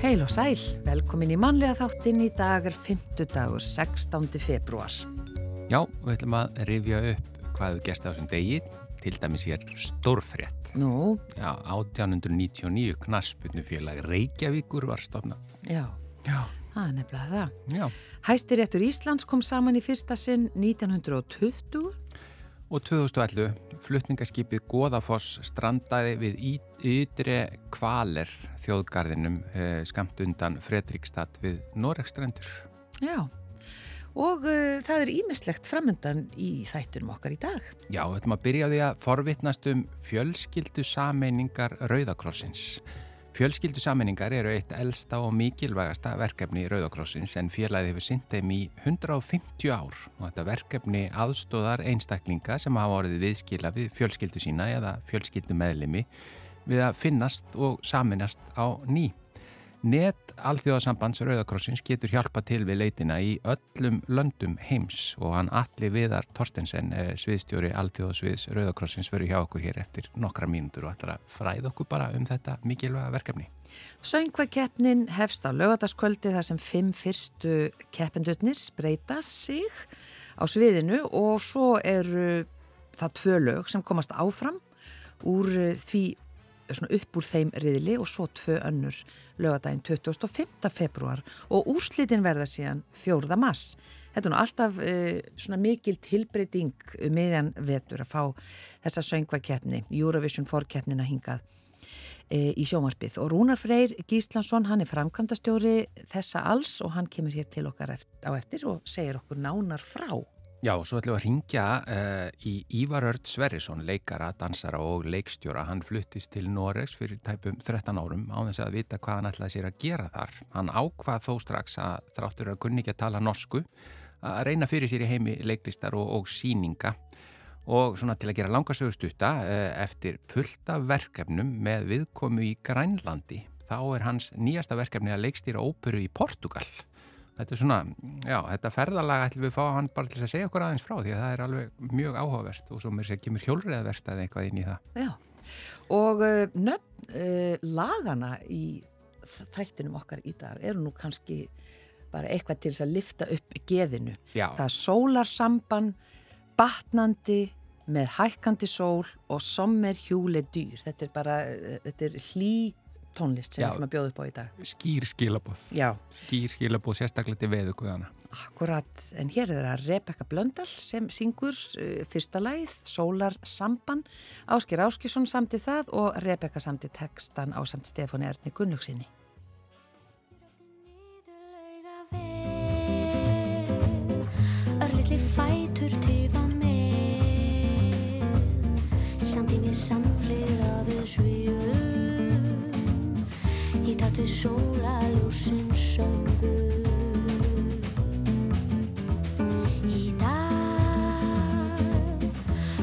Heil og sæl, velkomin í manlega þáttinn í dag er 5. dagur 16. februar. Já, við ætlum að rifja upp hvað við gerst á þessum degi, til dæmis ég er stórfrétt. Nú? Já, 1899 knasputnufélag Reykjavíkur var stofnað. Já. Já. Það er nefnilega það. Já. Hæstiréttur Íslands kom saman í fyrsta sinn 1920 Og 2011 flutningaskipið Goðafoss strandaði við ytri kvaler þjóðgarðinum eh, skamt undan Fredrikstad við Noregstrendur. Já, og uh, það er ímislegt framöndan í þættunum okkar í dag. Já, við ætlum að byrja á því að forvitnast um fjölskyldu sameiningar Rauðakrossins. Fjölskyldu sammenningar eru eitt elsta og mikilvægasta verkefni Rauðakrossins en félagið hefur synt þeim í 150 ár og þetta verkefni aðstóðar einstaklinga sem hafa orðið viðskila við fjölskyldu sína eða fjölskyldu meðlimi við að finnast og saminast á ný. Net alþjóðasambands Rauðakrossins getur hjálpa til við leitina í öllum löndum heims og hann Alli Viðar Torstensen, eh, sviðstjóri alþjóðasviðs Rauðakrossins, verður hjá okkur hér eftir nokkra mínútur og ætlar að fræða okkur bara um þetta mikilvæga verkefni. Söngvakeppnin hefst á lögataskvöldi þar sem fimm fyrstu keppendutnir spreita sig á sviðinu og svo eru það tvö lög sem komast áfram úr því svona upp úr þeim riðli og svo tvö önnur lögadaginn 25. februar og úrslitin verða síðan 4. mars. Þetta er nú alltaf uh, svona mikil tilbreyting meðan vetur að fá þessa söngvakeppni, Eurovision fórkeppnina hingað uh, í sjómarpið. Og Rúnar Freyr Gíslansson, hann er framkvæmdastjóri þessa alls og hann kemur hér til okkar á eftir og segir okkur nánar frá. Já, svo ætlum við að ringja uh, í Ívar Örd Sverrisson, leikara, dansara og leikstjóra. Hann fluttist til Noregs fyrir tæpum 13 árum á þess að vita hvað hann ætlaði sér að gera þar. Hann ákvað þó strax að þráttur að kunni ekki að tala norsku, að reyna fyrir sér í heimi leiklistar og, og síninga og svona til að gera langasögustutta uh, eftir fullta verkefnum með viðkomu í Grænlandi. Þá er hans nýjasta verkefni að leikstýra óperu í Portugal. Þetta er svona, já, þetta ferðalag ætlum við að fá hann bara til að segja okkur aðeins frá því að það er alveg mjög áhugavert og svo mér sé ekki mér hjólriðaverst eða eitthvað inn í það. Já, og uh, nöfn uh, lagana í þættinum okkar í dag eru nú kannski bara eitthvað til þess að lifta upp geðinu. Já. Það er sólarsamban, batnandi með hækkandi sól og sommer hjúle dýr. Þetta er bara, þetta er hlý tónlist sem við ætlum að bjóða upp á í dag. Skýr skilabóð. Já. Skýr skilabóð sérstaklega til veðuguðana. Akkurat, en hér er það Rebecca Blöndal sem syngur uh, fyrsta læð, Sólar Samban, Áskir Áskisson samti það og Rebecca samti tekstan á samt Stefáni Erni Gunnugsinni. Örlitli fætur tifa með Samtími samliða við svíum Í takt við sólaljósin söngu Í dag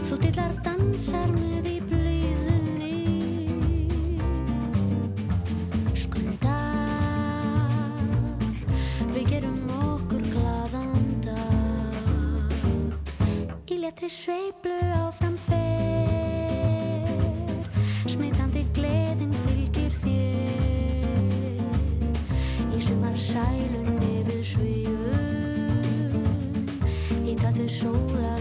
Þú dillar dansar með í blíðunni. Skundar Við gerum okkur glaðan dag. Í letri sveiblu áfram fer control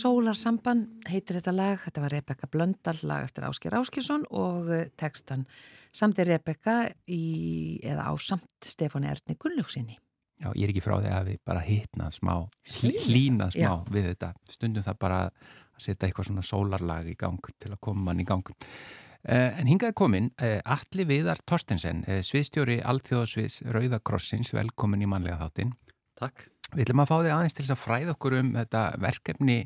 Sólarsamban heitir þetta lag, þetta var Rebecca Blöndal lag eftir Ásker Áskilsson og eh, textan samti Rebecca í, eða á samt Stefáni Erni Gunnljóksinni. Já, ég er ekki frá því að við bara hitnað smá, hlýnað smá Já. við þetta. Stundum það bara að setja eitthvað svona sólarlag í gang til að koma mann í gang. Uh, en hingaði komin, uh, Alli Viðar Torstensen, sviðstjóri Alþjóðsviðs Rauðakrossins, velkomin í mannlega þáttinn. Takk. Við ætlum að fá þig aðeins til þess að fræða okkur um þetta verkefni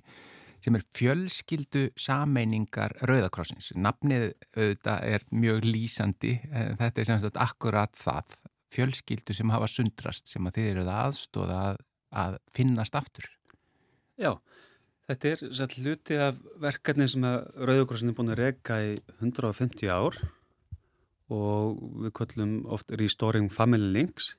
sem er fjölskyldu sameiningar Rauðakrossins. Nafnið auðvitað er mjög lýsandi, þetta er sem sagt akkurat það, fjölskyldu sem hafa sundrast sem að þið eruð að aðstóða að, að finnast aftur. Já, þetta er satt hluti af verkefni sem að Rauðugrossin er búin að reyka í 150 ár og við kallum oft Restoring Family Links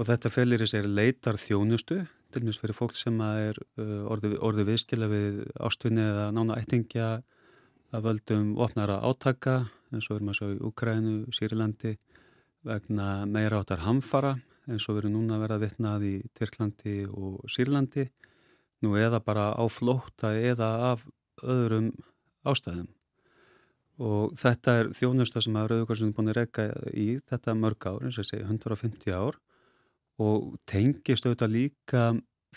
og þetta felur í sér leitar þjónustu til mjög fyrir fólk sem er uh, orðið, orðið viðskila við ástvinni eða nána ættingja að völdum opnara átaka eins og við erum að sjá í Úkrænu, Sýrilandi vegna meira áttar hamfara eins og við erum núna að vera vitnað í Tyrklandi og Sýrilandi nú eða bara á flótta eða af öðrum ástæðum. Og þetta er þjónusta sem að Rauðugarsin er búin að reyka í þetta mörg ár, eins og ég segi 150 ár og tengist auðvitað líka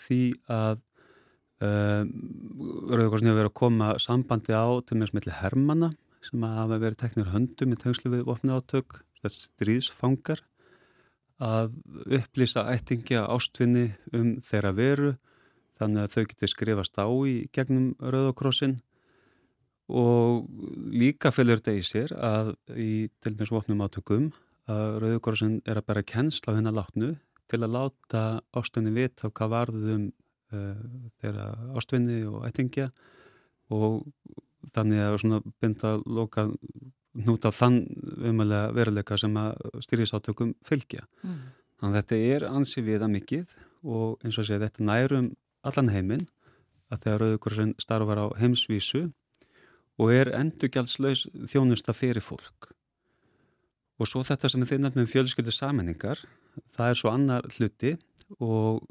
því að um, Rauðugarsin hefur verið að koma sambandi á til með smelli hermana sem að hafa verið teknir höndum í tengslu við opni átök, stríðsfangar að upplýsa ættingja ástvinni um þeirra veru þannig að þau getur skrifast á í gegnum Rauðakrossin og líka fylgur þetta í sér að í til með svopnum átökum að Rauðakrossin er að bæra kennsla á hennar látnu til að láta ástunni vita hvað varðum uh, þeirra ástvinni og ættingja og þannig að svona binda loka hnúta þann umælega veruleika sem að styrjisátökum fylgja. Mm. Þannig að þetta er ansi viða mikið og eins og sé þetta nærum allan heiminn að þegar Rauðukursin starfar á heimsvísu og er endurgjaldslaus þjónusta fyrir fólk. Og svo þetta sem þið nefnum fjölskyldu sammenningar, það er svo annar hluti og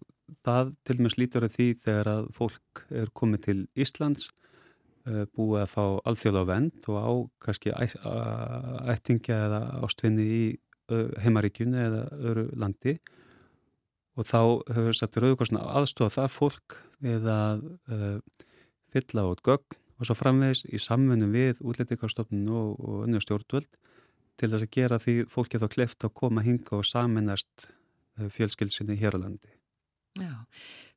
það til og með slítur að því þegar að fólk er komið til Íslands eh, búið að fá alþjóðlega vend og á kannski ættingja eða ástvinni í heimaríkjunni eða öru landi. Og þá hefur satt Rauðukorsna aðstofa það fólk við að uh, fylla út gögn og svo framvegis í samfunni við útlendingarstofnun og, og önnur stjórnvöld til þess að gera því fólki þá kleft að koma hinga og saminast uh, fjölskylsinni hér á landi. Já,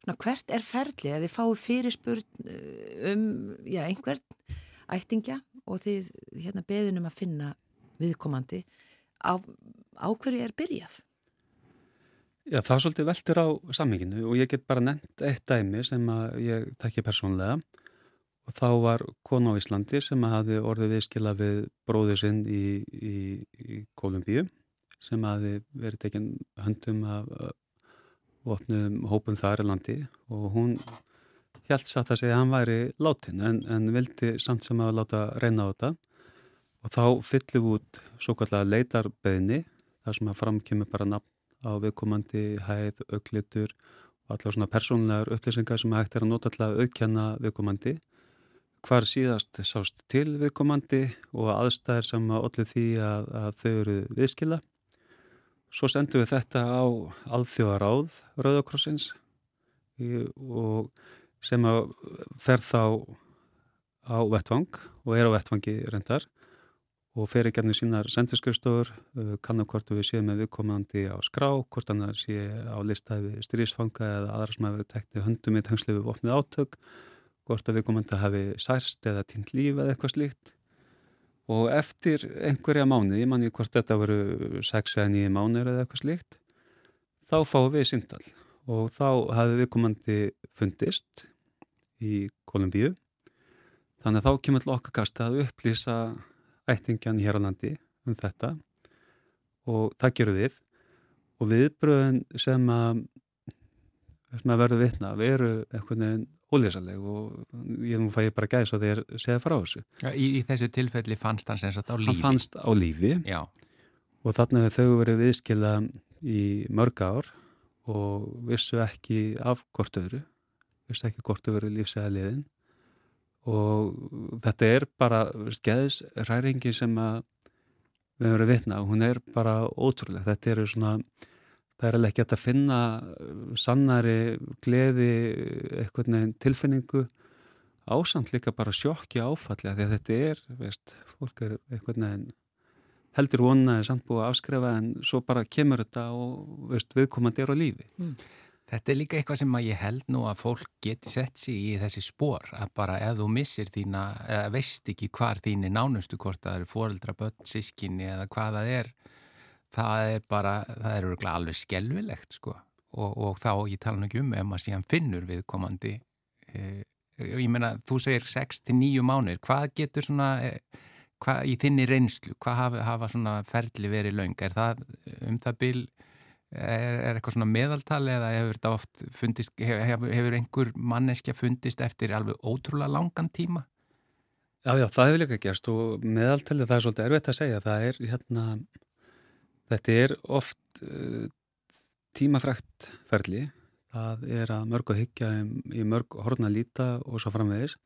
svona hvert er ferli að þið fáið fyrirspurn eh, um, já, einhvern ættingja og þið hérna beðinum að finna viðkomandi á, á hverju er byrjað? Já, það er svolítið veltur á samminginu og ég get bara nefnt eitt dæmi sem að ég tekki persónlega og þá var kona á Íslandi sem hafi orðið viðskila við bróður sinn í, í, í Kolumbíu sem hafi verið tekinn höndum af opnum hópum þar í landi. Og hún hjælt satt að segja að hann væri látin en, en vildi samt sem að láta reyna á þetta. Og þá fyllum út svo kallega leitarbeðni þar sem að framkemur bara nafn á viðkomandi hæð, auglitur og allar svona persónlegar upplýsingar sem hægt er að nota að auðkjanna viðkomandi hvar síðast sást til viðkomandi og aðstæðir sem að allir því að, að þau eru viðskila. Svo sendum við þetta á alþjóðaráð Rauðakrossins í- og sem að fer þá á vettvang og er á vettvangi reyndar og fer ekki annir sínar sendurskrifstofur, kannu hvort við séum með viðkomandi á skrá, hvort hann sé á listaði styrjísfanga eða aðra sem hafi verið teknið höndum í tengslu við opnið átök, hvort að viðkomandi hafi særst eða týnt líf eða eitthvað slíkt. Og eftir einhverja mánuð, ég manni hvort þetta veru 6 eða 9 mánuður eða eitthvað slíkt, þá fáum við síndal og þá hafi viðkomandi fundist í Kolumbíu. Þannig að þá kemur okkar kasta að upplýsa ættingjan hér á landi um þetta og það gerum við og viðbröðin sem að, að verður vitna veru einhvern veginn ólýsaleg og ég nú fæ ég bara gæðis og þeir segja frá þessu. Já, í, í þessu tilfelli fannst hann sem sagt á lífi. Hann fannst á lífi Já, og þannig að þau verið viðskila í mörg ár og vissu ekki af hvort öðru, vissu ekki hvort þau verið lífsæða liðin og þetta er bara skeðisræringi sem að við höfum verið vitna og hún er bara ótrúlega. Þetta eru svona, það er alveg ekki að finna sannari gleði, eitthvað nefn tilfinningu ásamt líka bara sjokki áfalli því að þetta er, veist, fólk er eitthvað nefn heldur vonaði samt búið að afskrefa en svo bara kemur þetta og veist, viðkomandi er á lífi. Mm. Þetta er líka eitthvað sem að ég held nú að fólk geti sett sig í þessi spór að bara ef þú missir þína, eða veist ekki hvar þín er nánustu hvort það eru foreldra, börn, sískinni eða hvað það er, það er bara, það eru alveg skelvilegt sko og, og þá ég tala nú ekki um ef maður síðan finnur viðkomandi, e, ég meina þú segir 6-9 mánir, hvað getur svona, e, hvað í þinni reynslu, hvað hafa, hafa svona ferli verið laung, er það um það byl Er, er eitthvað svona meðaltali eða hefur þetta oft fundist, hefur, hefur einhver manneskja fundist eftir alveg ótrúlega langan tíma? Já, já, það hefur líka gerst og meðaltali það er svolítið erfitt að segja. Það er hérna, þetta er oft uh, tímafrækt ferli. Það er að mörg að hyggja um, í mörg horna líta og svo framvegis.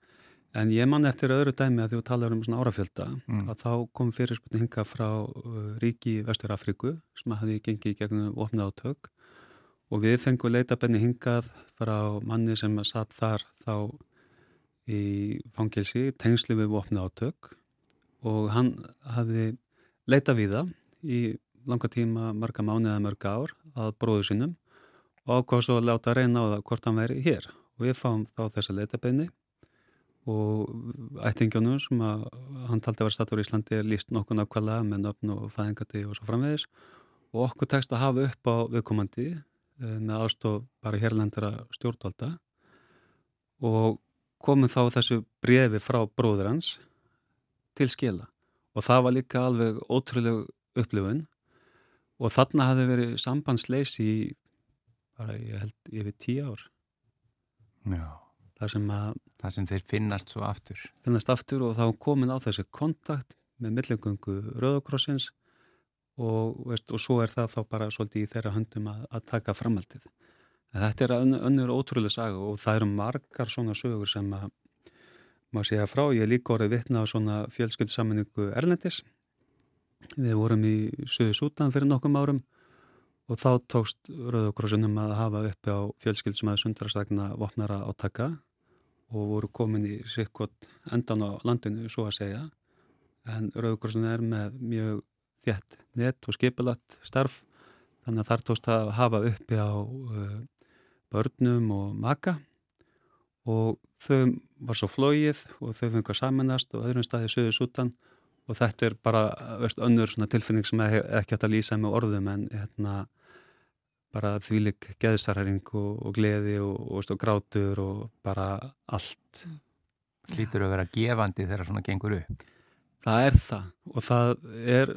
En ég man eftir öðru dæmi að þú talar um svona árafjölda mm. að þá kom fyrirspunni hinga frá uh, ríki Vestur Afríku sem hafði gengið gegnum ofnað átök og við fengum leitabenni hingað frá manni sem satt þar þá í fangilsi tengslu við ofnað átök og hann hafði leita við það í langa tíma, marga mánu eða mörga ár að bróðu sinnum og ákváð svo að láta reyna á það hvort hann væri hér. Og við fáum þá þessa leitabenni og ættingjónum sem að hann taldi að vera statur í Íslandi er líst nokkuð nákvæmlega með nöfn og fæðingati og svo framvegis. Og okkur tekst að hafa upp á viðkomandi eh, með aðstof bara hérlendara stjórnvalda. Og komum þá þessu brefi frá bróður hans til skila. Og það var líka alveg ótrúleg upplifun og þarna hafði verið sambandsleisi í bara ég held yfir tíu ár Já Það sem, að, það sem þeir finnast svo aftur. Finnast aftur og þá komin á þessi kontakt með millegöngu Rauðakrossins og, veist, og svo er það þá bara svolítið í þeirra höndum að, að taka framhaldið. En þetta er ön, önnur ótrúlega saga og það eru margar svona sögur sem að maður segja frá. Ég líka orðið vittna á svona fjölskyldsaminningu Erlendis. Við vorum í Suðu Sútan fyrir nokkum árum og þá tókst Rauðakrossinum að hafa uppi á fjölskyld sem að sundrasagna vopnara átaka og voru komin í sikkot endan á landinu, svo að segja. En Rauðkorsin er með mjög þjætt nett og skipilatt starf, þannig að þar tókst að hafa uppi á uh, börnum og maka og þau var svo flóið og þau fengur saminast og öðrum staði söðu sútan og þetta er bara veist, önnur tilfinning sem ekki hægt að lýsa með orðum en hérna bara þvílik geðsarhæring og, og gleði og, og, og grátur og bara allt. Lítur að vera gefandi þegar svona gengur upp? Það er það og það er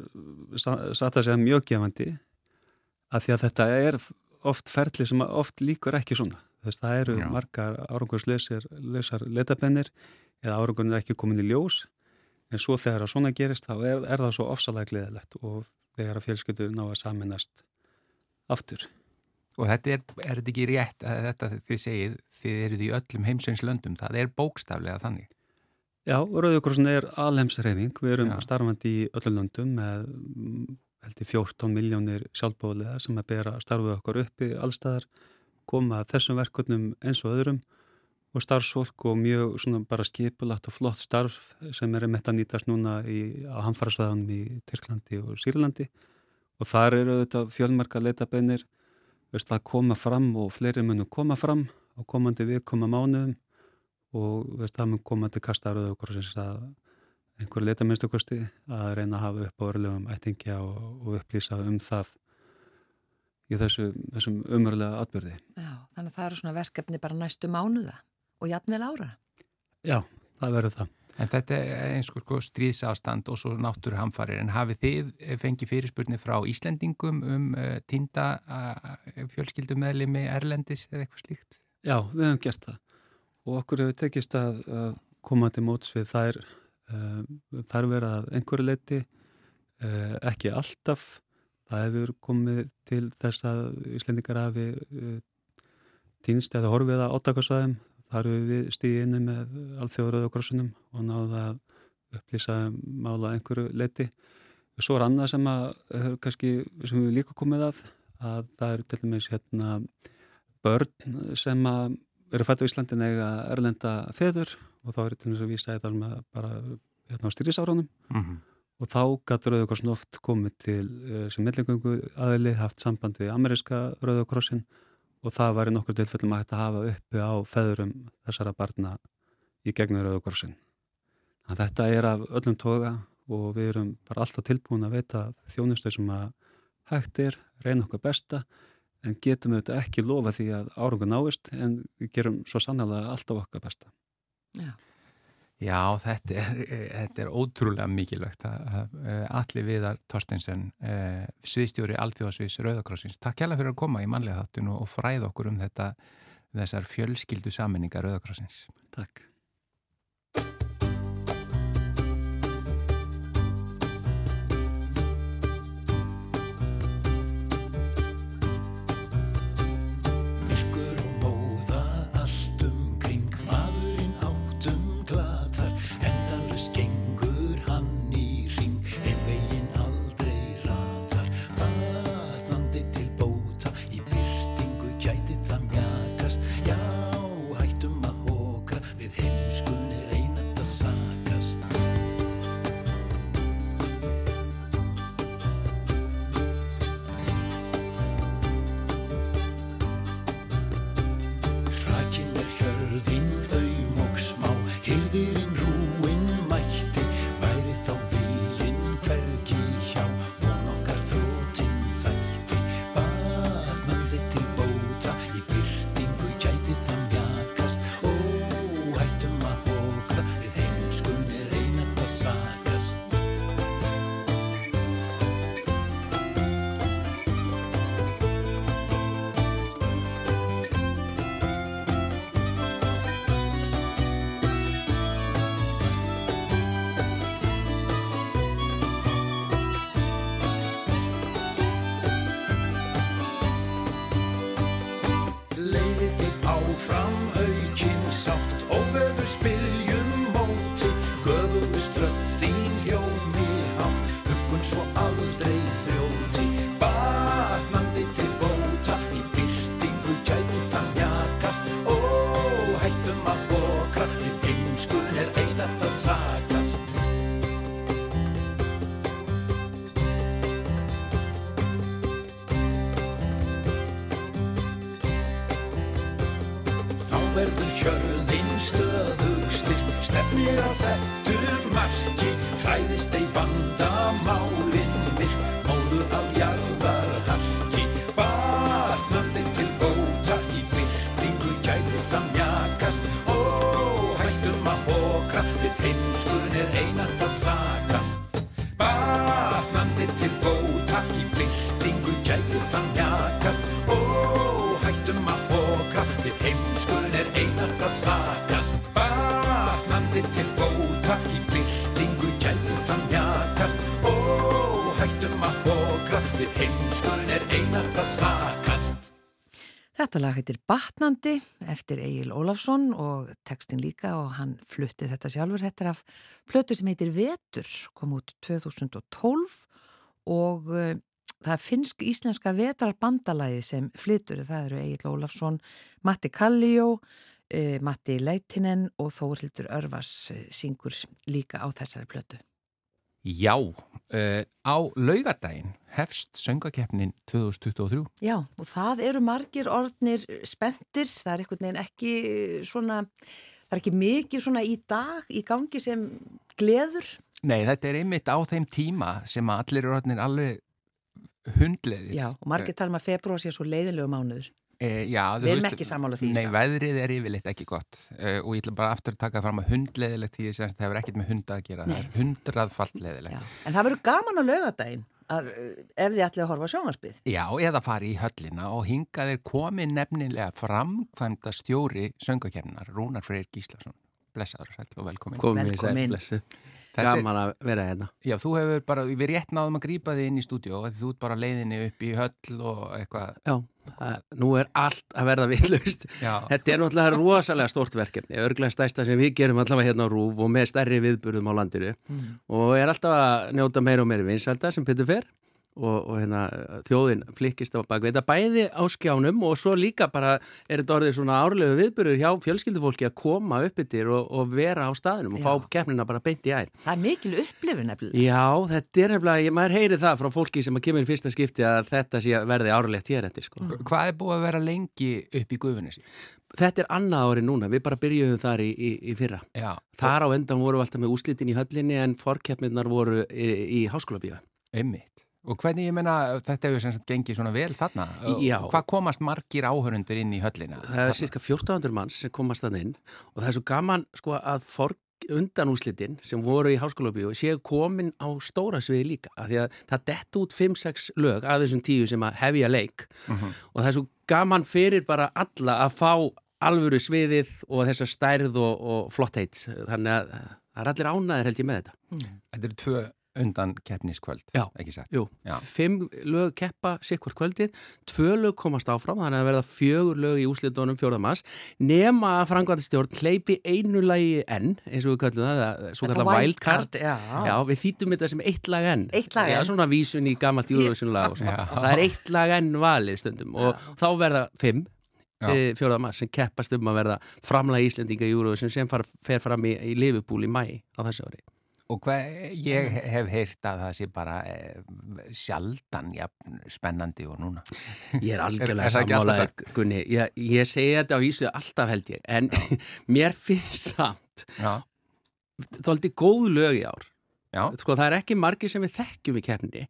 satt að segja mjög gefandi að því að þetta er oft ferli sem oft líkur ekki svona. Þess það eru Já. margar árangurslausar letabennir eða árangunir ekki komin í ljós en svo þegar að svona gerist þá er, er það svo ofsalega gleðilegt og þegar að fjölskyldur ná að saminast aftur. Og þetta er, er þetta ekki rétt að þetta þið segið, þið eruð í öllum heimsveinslöndum, það er bókstaflega þannig? Já, Rauðukrossin er alheimsreyfing, við erum Já. starfandi í öllum löndum með heldur 14 miljónir sjálfbóðlega sem að bera starfuð okkur uppi allstaðar, koma þessum verkefnum eins og öðrum og starfsfólk og mjög svona bara skipulagt og flott starf sem er með að nýtast núna í, á hamfararsvæðanum í Tyrklandi og Sýrlandi. Og þar eru þetta fjölmarka leitabeinir að koma fram og fleiri munum koma fram á komandi við koma mánuðum. Og veist, það mun komandi kastaður okkur að einhverju leitaminnstukosti að reyna að hafa upp á örlegum ættingja og, og upplýsa um það í þessu, þessum umörlega atbyrði. Já, þannig að það eru svona verkefni bara næstu mánuða og jætnvel ára. Já, það verður það. En þetta er eins og sko stríðsástand og svo náttúruhamfarir. En hafið þið fengið fyrirspurni frá Íslendingum um uh, týnda uh, fjölskyldumæðlimi Erlendis eða eitthvað slíkt? Já, við hefum gert það. Og okkur hefur tekist að, að koma til móts við þær, uh, þær vera að einhverju leiti, uh, ekki alltaf. Það hefur komið til þess að Íslendingar hafi uh, týnst eða horfið að átakasvæðum þar eru við stíðinni með alþjóður og krossunum og náða að upplýsa mála einhverju leti. Svo er annað sem að, kannski, sem við líka komið að, að það eru til dæmis hérna börn sem að eru fættu í Íslandin eða erlenda feður og þá er til dæmis að vísa eða bara hérna á styrjusárunum Mm -hmm. og þá gæti Rauðakrossin oft komið til uh, sem millingöngu aðili haft samband við ameríska Rauðakrossin og það var í nokkur tilfellum að að hafa uppi á feðurum þessara barna í gegnum Rauðakrossin. Þetta er af öllum toga og við erum bara alltaf tilbúin að veita þjónustu sem að hægt er, reyna okkur besta en getum auðvitað ekki lofa því að árangur náist en gerum svo sannlega alltaf okkar besta. Já. Já, þetta er, þetta er ótrúlega mikilvægt að allir viðar Torsteinsen, eh, sviðstjóri Alþjóðasviðs Rauðakrossins. Takk hjálpa fyrir að koma í manlega þáttun og fræða okkur um þetta, þessar fjölskyldu saminningar Rauðakrossins. Takk. Ó, hættum að bókra Við heimskun Þetta lag heitir Batnandi eftir Egil Ólafsson og textin líka og hann flutti þetta sjálfur. Þetta er af plötu sem heitir Vetur, kom út 2012 og uh, það er finnsk-íslenska vetrarbandalagi sem flytur. Það eru Egil Ólafsson, Matti Kalljó, uh, Matti Leitinen og Þórildur Örvars uh, syngur líka á þessari plötu. Já, uh, á laugadaginn hefst söngakeppnin 2023. Já, og það eru margir orðnir spendir, það er einhvern veginn ekki svona, það er ekki mikið svona í dag í gangi sem gleður. Nei, þetta er einmitt á þeim tíma sem að allir orðnir alveg hundleðir. Já, og margir tala um að februar sé svo leiðilegu mánuður. E, já, Við erum ekki sammála því, Nei, veðrið er yfirleitt ekki gott uh, og ég ætla bara aftur að taka fram að hundleðilegt því að það hefur ekkert með hunda að gera. Það er hundraðfalt leðilegt. En það verður gaman á laugadaginn að, ef þið ætlið að horfa sjónvarpið. Já, eða fari í höllina og hingað er komin nefnilega framkvæmda stjóri söngakefnar, Rúnar Freyr Gíslason. Blessaður sæll og velkomin. komið sæl, blessu. Þetta Gaman að vera hérna. Já, þú hefur bara, við rétt náðum að grípa þig inn í stúdíó því þú ert bara leiðinni upp í höll og eitthvað. Já, nú er allt að verða vitlaust. Já. Þetta er náttúrulega rosalega stort verkefni, örglega stærsta sem við gerum allavega hérna á Rúf og með stærri viðburðum á landinu og er alltaf að njóta meira og meira vinsælda sem Petur fer og, og hérna þjóðin flikkist á bakvið þetta bæði á skjánum og svo líka bara er þetta orðið svona árlegu viðburður hjá fjölskyldufólki að koma upp yttir og, og vera á staðinum og Já. fá keppnina bara beint í æð. Það er mikil upplifun nefnilega. Já, þetta er nefnilega, maður heyri það frá fólki sem að kemur í fyrsta skipti að þetta sé að verði árlegt hér eftir sko. Hvað er búið að vera lengi upp í gufunissi? Þetta er annað ári núna, við bara byrjuðum þar í, í, í fyrra. Já, Þar á endan voru við alltaf með úslitin í höllinni en forkeppnirnar voru í, í háskóla bíða. einmitt. Og hvernig, ég meina, þetta hefur sem sagt gengið svona vel þarna? Já. Hvað komast margir áhörundur inn í höllina? Það er cirka 1400 manns sem komast að inn. Og það er svo gaman sko að for, undan úslitin sem voru í háskóla bíða séu komin á stóra sviði líka. Af því að það dett út 5-6 lög af þessum tíu sem að hefja leik. Og það er svo gaman fyrir bara alla að fá alvöru sviðið og þessa stærð og, og flott heitt. Þannig að það er allir ánæðir held ég með þetta. Þetta eru tvö undan keppniskvöld, Já. ekki sagt? Jú, Já. fimm lög keppa sikkvart kvöldið, tvö lög komast áfram þannig að verða fjögur lög í úslitunum fjórðamass, nema að frangvæntistjórn hleypi einu lagi enn eins og við kallum það, það svo kallar wildcard, já. já, við þýttum þetta sem eitt lag enn Eitt lag Já, enn. svona vísun í gamalt júruvísunlag og svona, Já. það er eitt lag enn valið stundum og þá verða fimm Já. e, fjórðamass sem keppast um að verða framlega Íslendinga í júruvísun sem far, fer fram í, í Liverpool í mæ á þessu ári Og hvað, ég hef heyrt að það sé bara eh, sjaldan jafn, spennandi og núna. Ég er algjörlega sammálaður, Gunni. Ég, ég segi þetta á vísu alltaf held ég, en mér finnst samt þóldi góð lög í ár. Sko, það er ekki margir sem við þekkjum í keppni,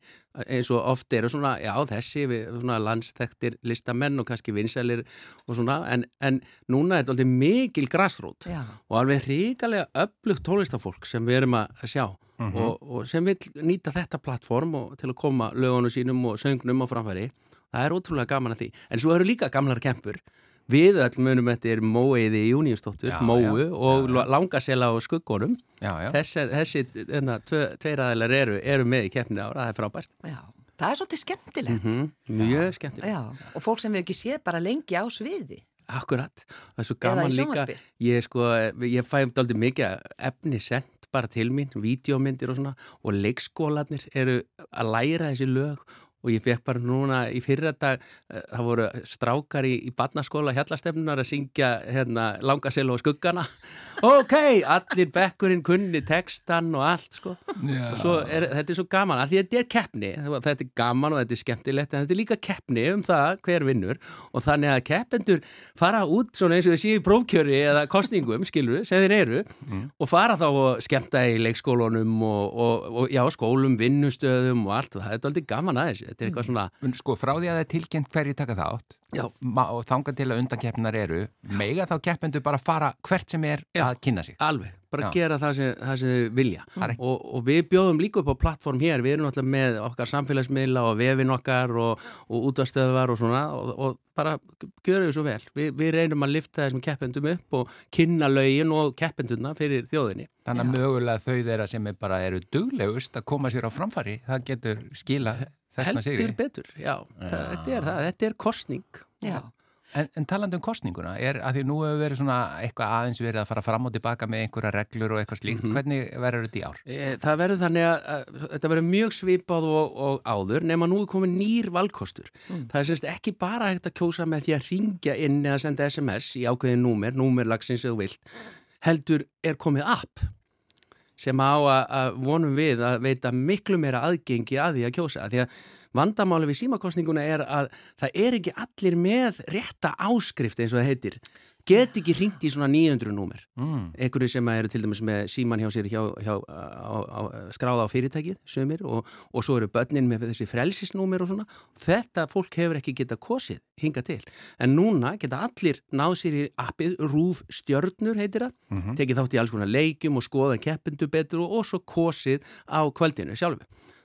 eins og oft eru svona, já þessi, svona landsþektir listamenn og kannski vinsælir og svona, en, en núna er þetta aldrei mikil grassrót Já. og alveg ríkalega öflugt tónlistafólk sem við erum að sjá og, og sem vil nýta þetta plattform og, til að koma lögunum sínum og söngnum á framfæri. Það er ótrúlega gaman að því. En svo eru líka gamlar kempur. Við öll munum eftir Móiði Júniustóttur, Já, Móu já, og já, já. Langasela já, já. Þessi, þessi enna, tve, tveir aðeinar eru, eru með í keppni ára, það er frábært. Já. Það er svolítið skemmtilegt. Mm, mjög skemmtilegt. Já. Og fólk sem við ekki séð bara lengi á sviði. Akkurat, það er svo gaman í líka ég, sko, ég fæ aldrei mikið efni sendt bara til mín, vídeómyndir og svona og leikskólanir eru að læra þessi lög og ég fekk bara núna í fyrra dag eh, það voru strákar í, í barnaskóla hjallastefnunar að syngja hérna, langasel og skuggana. Ok, allir bekkurinn kunni textan og allt sko. Já. og er, þetta er svo gaman að því að þetta er keppni. Þetta er gaman og þetta er skemmtilegt en þetta er líka keppni um það hver vinnur. Og þannig að keppendur fara út svona eins og séu í prófkjöri eða kostningum, skilur sem þeir eru og fara þá og skemmta í leikskólunum og, og, og já, skólum vinnustöðum og allt, það er aldrei gaman aðeins þetta er eitthvað svona, Men Sko, frá því að það er tilkynnt hverju taka þátt Já. og þangað til að undankeppnar eru, mega þá keppendur bara fara hvert sem er Já. að kynna sig. alveg, bara Já. gera það sem, það sem þau vilja ekki- og, og við bjóðum líka upp á plattform hér, við erum náttúrulega með okkar samfélagsmiðla og vefin okkar og, og útastöðvar og svona og, og bara gjörum við svo vel við, við reynum að lifta þessum keppendum upp og kynna lögin og keppenduna fyrir þjóðinni Þannig að mögulega þau þeirra sem er bara eru duglegust að koma sér á framfæri, það getur skila þessna heldur sigri. betur, já, Það, þetta er það, þetta er kostning Já. En, en talandi um kostninguna, er að því nú hefur verið svona eitthvað aðeins verið að fara fram og tilbaka með einhverja reglur og eitthvað slíkt, hvernig verður þetta í ár? E, Það verður þannig að, að þetta verður mjög svipað og, og áður nema nú er komin nýr valkostur. Það er semst ekki bara hægt að kjósa með því að ringja inn eða senda SMS í ákveðin númer, númerlagsins eða þú vilt, heldur er komið app sem á að, að vonum við að veita miklu meira aðgengi að því að kjósa. Því að vandamáli við símakostninguna er að það er ekki allir með rétta áskrift eins og það heitir. Get ekki ringt í svona 900 númer. Mm. einhverju sem eru til dæmis með síman hjá sér hjá, hjá, á, á, skráða á fyrirtækið sömur og, og svo eru börnin með þessi frelsisnúmer og svona. Þetta fólk hefur ekki geta kosið hinga til. En núna geta allir náð sér í appið Rúf Stjörnur heitir það, tekið þátt í alls konar leikjum og skoða keppindu betur og, og svo kosið á kvöldinu sjálfu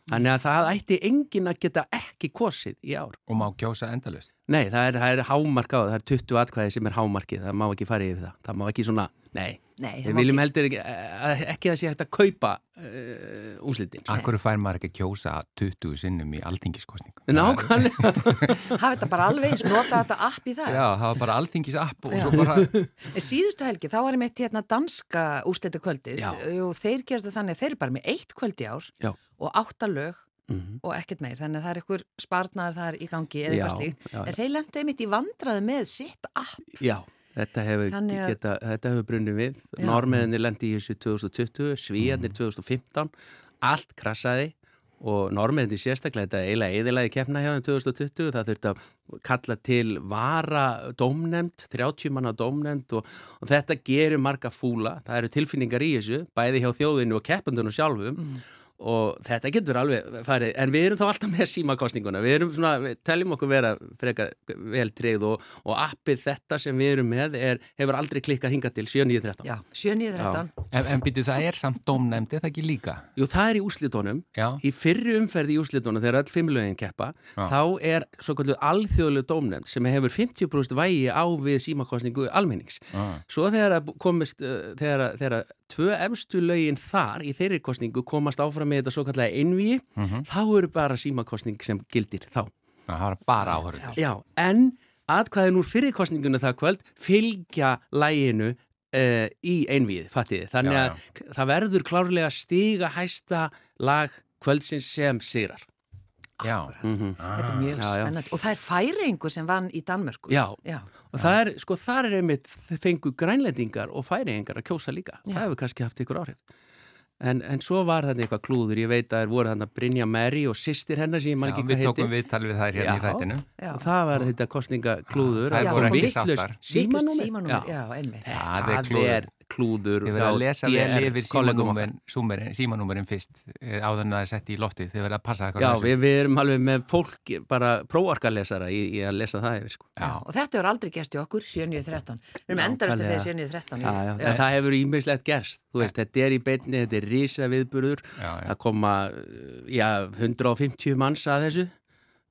þannig að það ætti engin að geta ekki kosið í ár Og má kjósa endalust? Nei, það er, það er hámark á það, það er 20 atkvæði sem er hámarkið, það má ekki fara yfir það, það má ekki svona, nei, Nei, við viljum ekki- heldur ekki, eh, ekki að sé hægt að kaupa uh, úslitin. Akkur fær maður ekki að kjósa 20 sinnum í alþingiskostningu? Nákvæmlega. Hafa þetta bara alveg eins, nota þetta app í það. Já, það var bara alþingis app og Já. svo bara... En Síðustu helgi, þá var ég meitt hérna danska úrstættu kvöldið Já. og þeir gerðu þannig að þeir eru bara með eitt kvöld í ár Já. og átta lög Mhm. og ekkert meir, þannig að það er einhver spartnaður þar í gangi eða eitthvað slíkt. En þeir lendu einmitt í vandraði með sitt app. Já, þetta hefur, geta, þetta hefur brunnið við. Já. Normeðinni lendi í þessu 2020, Mm. Svíjarnir 2015, allt krassaði og normeðinni sérstaklega þetta eiginlega eðilaði keppna hjá þeim 2020, það þurfti að kalla til vara dómnemnd, 30 manna dómnemnd og, og þetta gerir marga fúla, það eru tilfinningar í þessu, bæði hjá þjóðinu og keppundunum sjálfum Mm. Og þetta getur alveg farið, en við erum þá alltaf með símakostninguna, við erum svona, við teljum okkur vera frekar vel treyð og, og appið þetta sem við erum með er, hefur aldrei klikkað hingað til 7.9.13. Já, 7.9.13. En, en býtu það er samt dómnefndi, það ekki líka? Jú, það er í úslitónum, Já. í fyrri umferð í úslitónum þegar öll fimmlögin keppa, Já. þá er svo kvölduð alþjóðlega dómnefnd sem hefur 50% vægi á við símakostningu almennings. Ah. Svo þegar að komist, uh, þegar, að- þegar tvö efstu lögin þar í þeirri kostningu komast áfram með þetta svo kallega einví, þá eru bara símakostning sem gildir þá. Það var bara áhörður. Já, en atkvæðin úr fyrirkostningunni það kvöld fylgja læginu uh, í einvíð, fattiði. Þannig Já, að það verður klárlega stiga hæsta lag kvöldsins sem sigrar. Já. Mm Þetta er mjög Já, já. spennandi. Og það er færingur sem vann í Danmörku. Já, Já. og það er, sko, það er einmitt fengu grænlendingar og færiðingar að kjósa líka. Já. Það hefur kannski haft ykkur áhrif. En, en svo var þetta eitthvað klúður, ég veit að það voru þarna Brynja Mary og sýstir hennar sem ég man Já, ekki við hvað heiti. tókum viðtal við þær hérna í Já. þættinu. Já. Og það var þetta kostningaklúður. Það Já, voru ekki sáttar. Vítlust Símanúmer? já, einmitt. Það er Það klúður. er klúður. Þið verða að lesa vel yfir símanúmerin, símanúmerin fyrst eh, áður en það er sett í loftið. Þið verða að passa eitthvað Já, við, við erum alveg með fólk, bara prófarkalesara í, í að lesa það yfir, sko. Já. Og þetta hefur aldrei gerst í okkur, 7.9.13. Við erum endurist að segja 7.9.13. Já, já, en það hefur ímislegt gerst, þú veist, þetta er í beinni, þetta er rísa viðburður, Já, já. það koma, uh, já, 150 manns að þessu,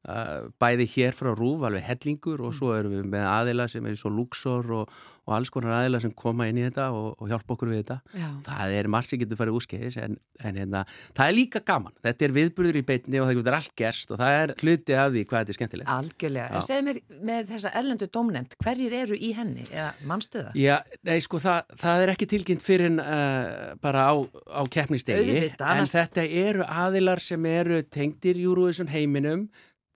bæði hér frá Rúf, alveg hellingur og svo erum við með aðila sem er svo Luxor og, og alls konar aðila sem koma inn í þetta og, og hjálpa okkur við þetta. Já. Það er margt sem getur farið úrskeiðis en, en hérna, það er líka gaman. Þetta er viðburður í beinni og það getur allt gerst og það er hluti af því hvað þetta er skemmtilegt. Algjörlega. Já. En segð mér með þessa erlendu dómnefnd, hverjir eru í henni? Eða mannstöða? Já, nei sko það, það er ekki tilkynnt fyrir uh, bara á, á keppnistegi en þetta eru aðilar sem eru tengdir Eurovision heiminum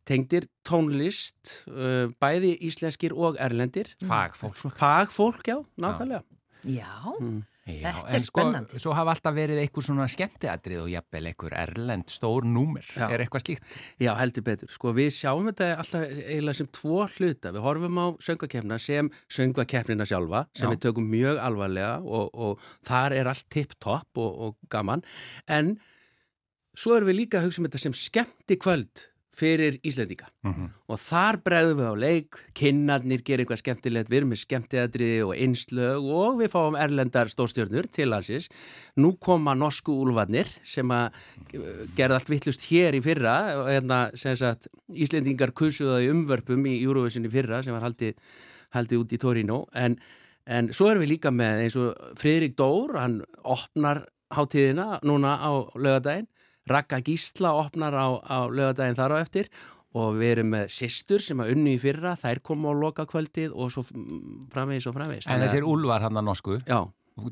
tengdir tónlist uh, bæði íslenskir og erlendir Fagfólk. Fagfólk, já, nákvæmlega Já, Mm. Já, Þetta er en sko, spennandi. svo hafa alltaf verið einhver svona skemmtiatrið og jafnvel einhver erlend stór númer. Já. Er eitthvað slíkt? Já, heldur betur. Sko við sjáum þetta alltaf eiginlega sem tvo hluta. Við horfum á söngvakeppna sem söngvakeppnina sjálfa sem Já. við tökum mjög alvarlega og, og þar er allt tipp-topp og, og gaman. En svo erum við líka að hugsa um þetta sem skemmti kvöld fyrir Íslendinga. Mhm. Og þar bregðum við á leik, kinnarnir gerir eitthvað skemmtilegt, við erum með skemmtiðadriði og einslög og við fáum erlendar stórstjörnur til landsins. Nú koma norsku úlfarnir sem að uh, gerða allt vittlust hér í fyrra hérna sem sagt Íslendingar kusuða í umvörpum í í fyrra sem var haldið, haldið út í Torino en, en svo erum við líka með eins og Friðrik Dór, hann opnar hátíðina núna á lögadaginn Raka Gísla opnar á, á lögadaginn þar á eftir og við erum með sýstur sem að unni í fyrra, þær koma á loka kvöldið og svo framvegis og framvegis. En þessir úlvar hann að norsku,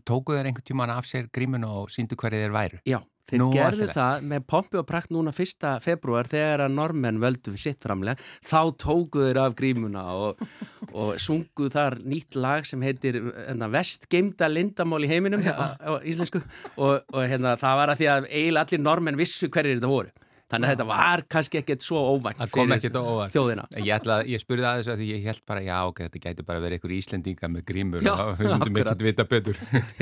tókuðu þeir einhvern tíman af sér grímun og síndu hverju þeir væru? já, þeir Nú, gerðu í það með pompi og prakt núna fyrsta februar þegar að normenn völdu við sitt framleg, þá tókuðu þeir af grímuna og, og sunguð þar nýtt lag sem heitir hérna, vestgeimda lindamál í heiminum á, á íslensku. Og, og hérna, það var að því að eiginlega allir normenn vissu hverjir þetta voru. Þannig að þetta var kannski ekkert svo óvænt Það kom ekkert á óvart. þjóðina. Ég, ætla, ég spurði að þessu að því ég held bara, já, ok, þetta gæti bara verið einhver Íslendinga með grímur Já, og við myndum ekkert vita betur.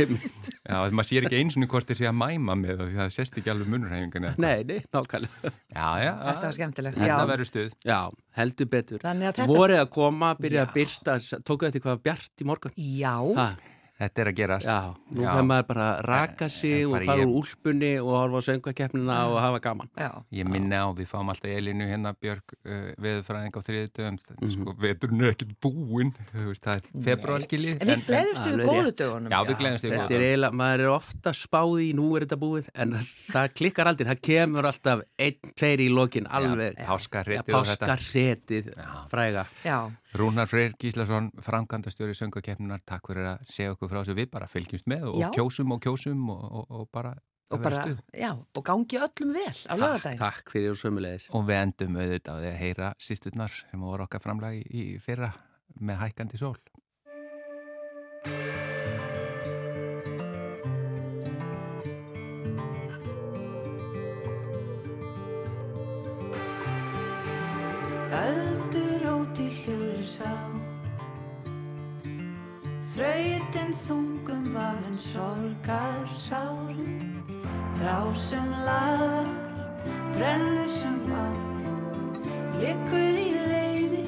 Já, maður sér ekki eins og hvort þessi að mæma með því það sést ekki alveg munurhæfingan. Nei, nei, nákvæmlega. Já, þetta var skemmtilegt. Þetta Já. verður stuð. Já, heldur betur. Að þetta- Vorið að koma, byrja Já. að byrta, tóku þetta eitthvað bjart í morgun? Já, Ha, Þetta er að gerast. Já, nú fyrir maður bara að raka sig og fara úr úlpunni og horfa á söngakeppnina og hafa gaman. Já, Ég minni á, við fáum alltaf Elinu hérna Björg uh, veðurfræðing á þriðu dögum, Mhm. sko, veturinn er ekkert búinn, þú veist, það er februarskilið. en við gleðumst yfir góðu dögunum. Já, við gleðumst yfir Þetta góðu er eiginlega, maður er ofta spáð í, nú er þetta búið, en það klikkar aldrei, það kemur alltaf einn, tveir í lokin, alveg. Páskarretið þetta. Páskarretið, fræga. Já, Rúnar Freyr Gíslason, framkvæmdastjóri söngakeppnunar, takk fyrir að segja okkur frá þessu við bara fylgjumst með og Já. kjósum og kjósum og, og, og bara og bara, já, og gangi öllum vel á lögadaginn. Takk fyrir og sömulegis. Og við endum auðvitað á því að heyra sýsturnar sem voru okkar framlagi í fyrra með hækkandi sól. Sá Þrautin þungum vagn sorgar sárum Þrá sem lagar, brennur sem bá Liggur í leini,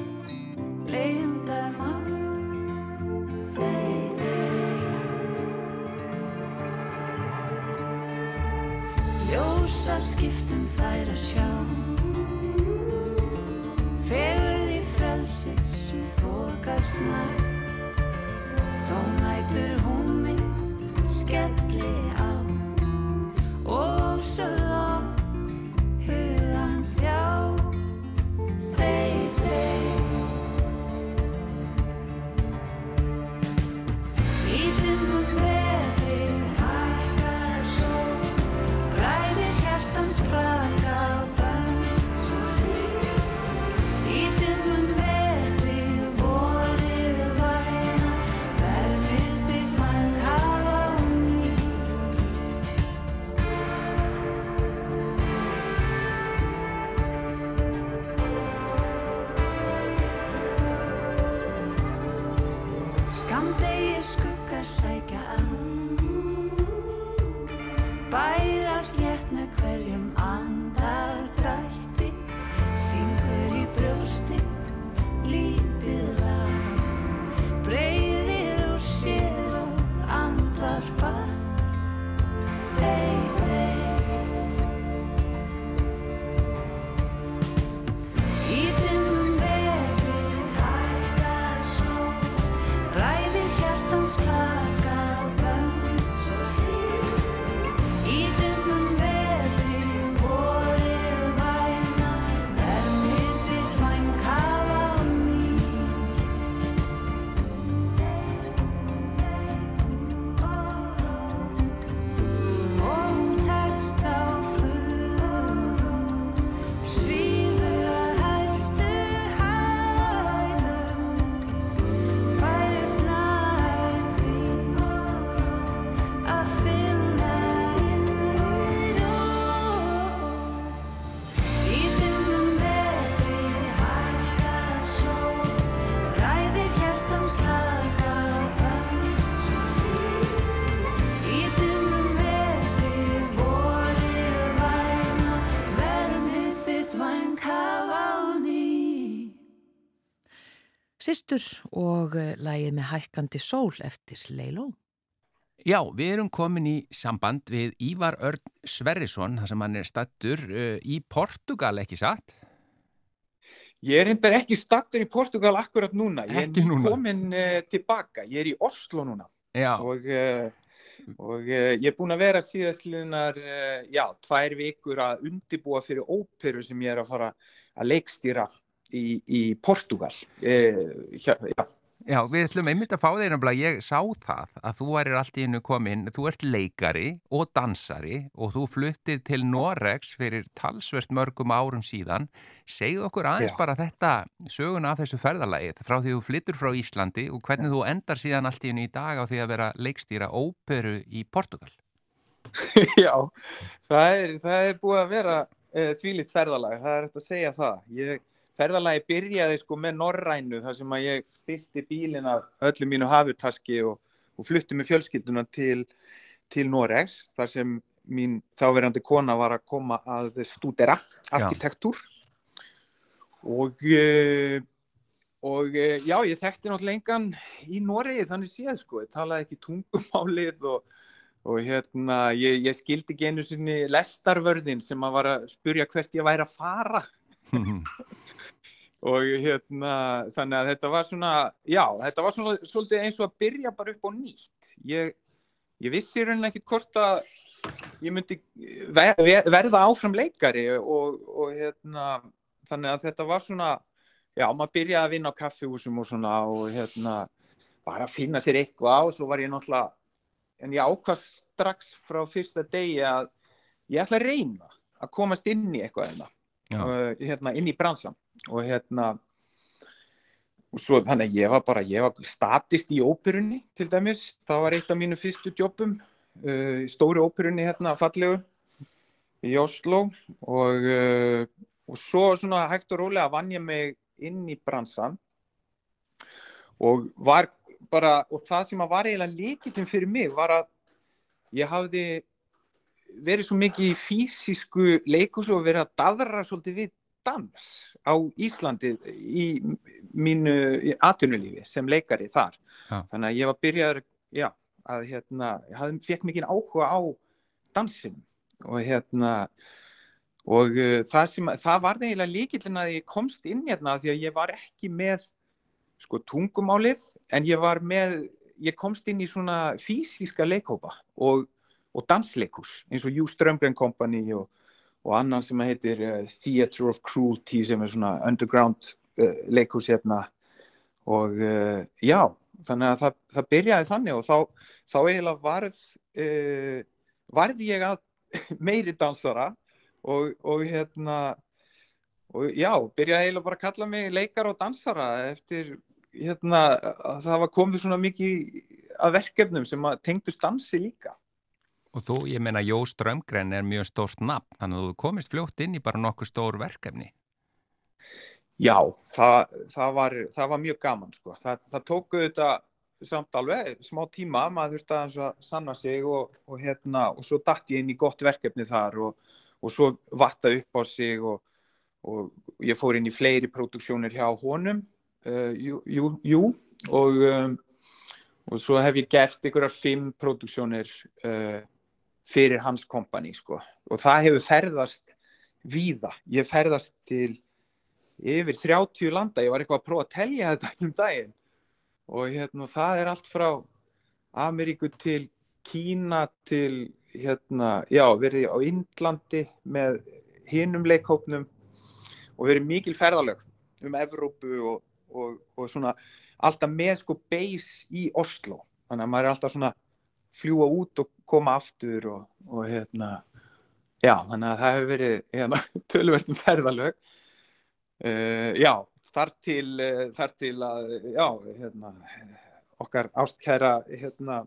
leindar mann Þeir, þeir Ljósar skiptum þær að sjá smile. Sistur og eh, lagið með hækkandi sól eftir Leiló. Já, við erum komin í samband við Ívar Örn Sverrisson, þar sem hann er stattur uh, í Portugal, ekki satt? Ég er reyndar ekki stattur í Portugal akkurat núna. Ég er núna. komin uh, tilbaka. Ég er í Oslo núna Já, og, uh, og uh, ég er búin að vera síðastlinar, uh, já, tvær vikur að undibúa fyrir óperu sem ég er að fara að leikstýra í, í Portugal. Uh, hjá, já, já, við ætlum einmitt að fá þeir ég sá það að þú værir allt í hennu komin, þú ert leikari og dansari og þú fluttir til Noregs fyrir talsvert mörgum árum síðan. Segðu okkur aðeins Já. bara þetta söguna af þessu ferðalagi frá því þú flyttur frá Íslandi og hvernig þú endar síðan allt í hennu í dag á því að vera leikstýra óperu í Portugal. já það, er, það er búið að vera uh, þvílitt ferðalag, það er eftir að segja það. Ég, ferðalagi byrjaði sko með Norrænu þar sem að ég fylgti bílinn af öllu mínu hafurtaski og, og flutti með fjölskylduna til, til Noregs þar sem mín þáverandi kona var að koma að stúdera arkitektúr og uh, og eh, já, ég þekkti náttúrulega engan í Noregi þannig séð sko, ég talaði ekki tungumálið og, og hérna, ég, ég skildi ekki einu sinni lestarvörðin sem að var að spurja hvert ég væri að fara og hérna, þannig að þetta var svona, já, þetta var svona svolítið eins og að byrja bara upp á nýtt. Ég, ég vissi í rauninni ekkit hvort að ég myndi ver, ver, verða áfram leikari og, og hérna, þannig að þetta var svona, já, maður byrjaði að vinna á kaffihúsum og svona og hérna, bara að finna sér eitthvað á og svo var ég náttúrulega, en ég ákvað strax frá fyrsta degi að ég ætla að reyna að komast inn í eitthvað hérna, Já. Uh, hérna inn í bransan og hérna og svo þannig að ég var bara, ég var statist í óperunni til dæmis, það var eitt af mínu fyrstu jobbum uh, í stóri óperunni hérna fallegu í Oslo og, uh, og svo svona hægt og rólega vann ég mig inn í bransan og var bara, og það sem að var eiginlega líkitum fyrir mig var að ég hafði verið svo mikið í fysisku leikus og verið að daðra svolítið við dans á Íslandi í mínu atvinnulífi sem leikari þar. Já. Þannig að ég var byrjaður, já, að hérna, ég fekk mikið áhuga á dansinum og hérna, og uh, það sem, það var eiginlega líkillin að ég komst inn hérna því að ég var ekki með sko tungumálið en ég var með, ég komst inn í svona fysiska leikhópa og, og dansleikus eins og Jú Strömgren Company og, og annan sem heitir uh, Theatre of Cruelty sem er svona underground uh, leikus hérna og uh, já, þannig að það, það byrjaði þannig og þá, þá eiginlega varð, varð ég að meiri dansara og, og hérna og já, byrjaði eiginlega bara að kalla mig leikar og dansara eftir hérna, að það var komið svona mikið að verkefnum sem tengdust dansi líka. Og þú, ég meina, Jó Strömgren er mjög stórt nafn, þannig að þú komist fljótt inn í bara nokkuð stór verkefni. Já, það, það, var, það var mjög gaman sko. Það, það tók auðvitað samt alveg smá tíma, maður þurfti aðeins að sanna sig og, og hérna, og svo datt ég inn í gott verkefni þar og, og svo vatta upp á sig og, og ég fór inn í fleiri próduksjónir hjá honum, uh, jú, jú, jú, og, um, og svo hef ég gert einhverjar fimm próduksjónir uh, fyrir hans kompani sko. Og það hefur ferðast víða. Ég ferðast til yfir 30 landa, ég var eitthvað að prófa að telja þetta um daginn og hérna það er allt frá Ameríku til Kína til hérna, já, verið á Indlandi með hinum leikhópnum og verið mikil ferðalög um Evrópu og, og, og svona alltaf með sko base í Oslo þannig að maður er alltaf svona fljúa út og koma aftur og, og hérna já, þannig að það hefur verið hérna, tölvertum ferðalög Uh, já, þar til, uh, þar til að, já, hérna, okkar ástkæra, hérna,